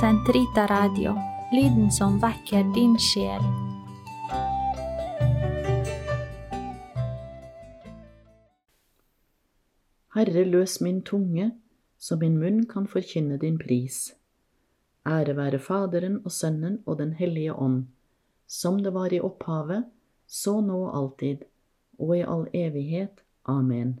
Sentrita Radio, lyden som vekker din sjel. Herre, løs min tunge, så min munn kan forkynne din pris. Ære være Faderen og Sønnen og Den hellige ånd, som det var i opphavet, så nå og alltid, og i all evighet. Amen.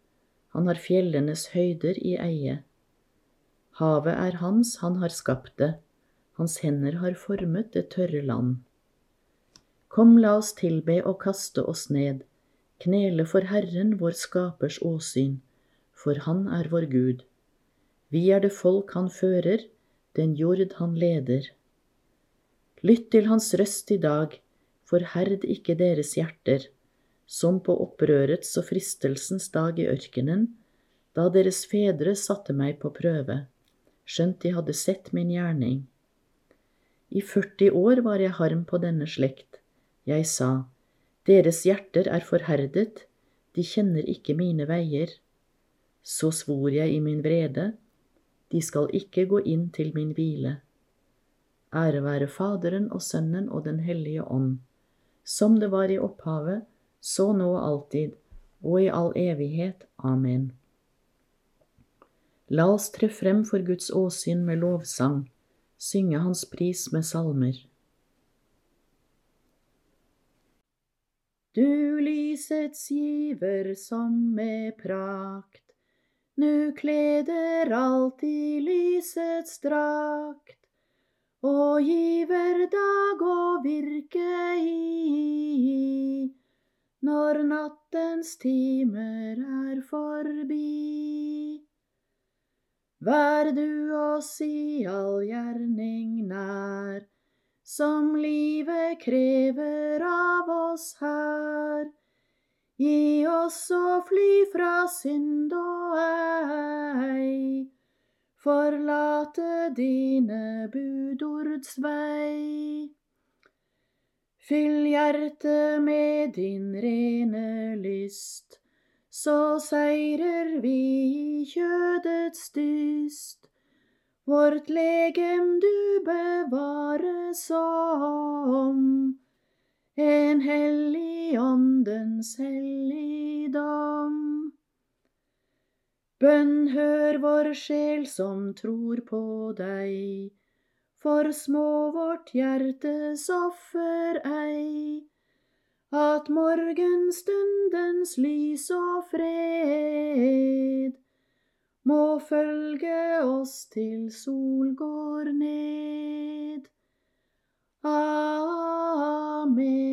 han har fjellenes høyder i eie. Havet er hans, han har skapt det, hans hender har formet det tørre land. Kom, la oss tilbe og kaste oss ned, knele for Herren vår skapers åsyn, for han er vår Gud. Vi er det folk han fører, den jord han leder. Lytt til hans røst i dag, forherd ikke deres hjerter som på opprørets og fristelsens dag i ørkenen, da deres fedre satte meg på prøve, skjønt de hadde sett min gjerning. I 40 år var jeg harm på denne slekt. Jeg sa, deres hjerter er forherdet, de kjenner ikke mine veier. Så svor jeg i min vrede, de skal ikke gå inn til min hvile. Ære være Faderen og Sønnen og Den hellige ånd, som det var i opphavet, så nå og alltid, og i all evighet. Amen. La oss tre frem for Guds åsyn med lovsang, synge Hans pris med salmer. Du lysets giver som med prakt, nu kleder alt i lysets drakt, og giver dag og virke i når nattens timer er forbi. Vær du oss i all gjerning nær, som livet krever av oss her. Gi oss å fly fra synd og ei, forlate dine budords vei. Fyll hjertet med din rene lyst, så seirer vi i kjødets dyst. Vårt legem du bevare som en hellig åndens helligdom. Bønn hør vår sjel som tror på deg for små vårt hjertes offer ei. At morgenstundens lys og fred må følge oss til sol går ned. Amen.